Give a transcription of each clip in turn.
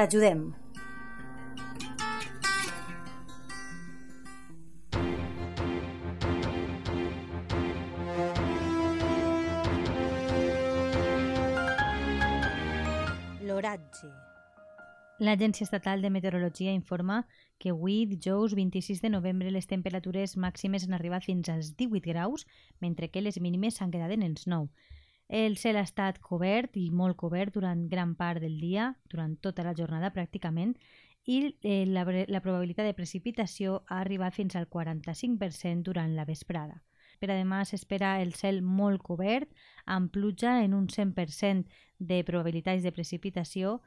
t'ajudem. L'oratge. L'Agència Estatal de Meteorologia informa que avui, dijous 26 de novembre, les temperatures màximes han arribat fins als 18 graus, mentre que les mínimes s'han quedat en els 9. El cel ha estat cobert i molt cobert durant gran part del dia, durant tota la jornada pràcticament, i eh, la, la probabilitat de precipitació ha arribat fins al 45% durant la vesprada. Per demà s'espera el cel molt cobert, amb pluja en un 100% de probabilitats de precipitació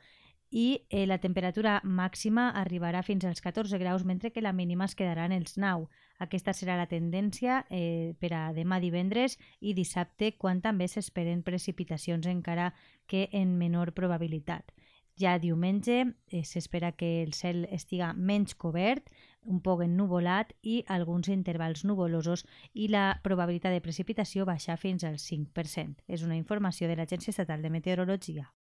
i eh, la temperatura màxima arribarà fins als 14 graus, mentre que la mínima es quedarà en els 9. Aquesta serà la tendència eh, per a demà divendres i dissabte, quan també s'esperen precipitacions encara que en menor probabilitat. Ja diumenge eh, s'espera que el cel estiga menys cobert, un poc ennuvolat i alguns intervals nuvolosos i la probabilitat de precipitació baixa fins al 5%. És una informació de l'Agència Estatal de Meteorologia.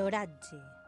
L'oratge.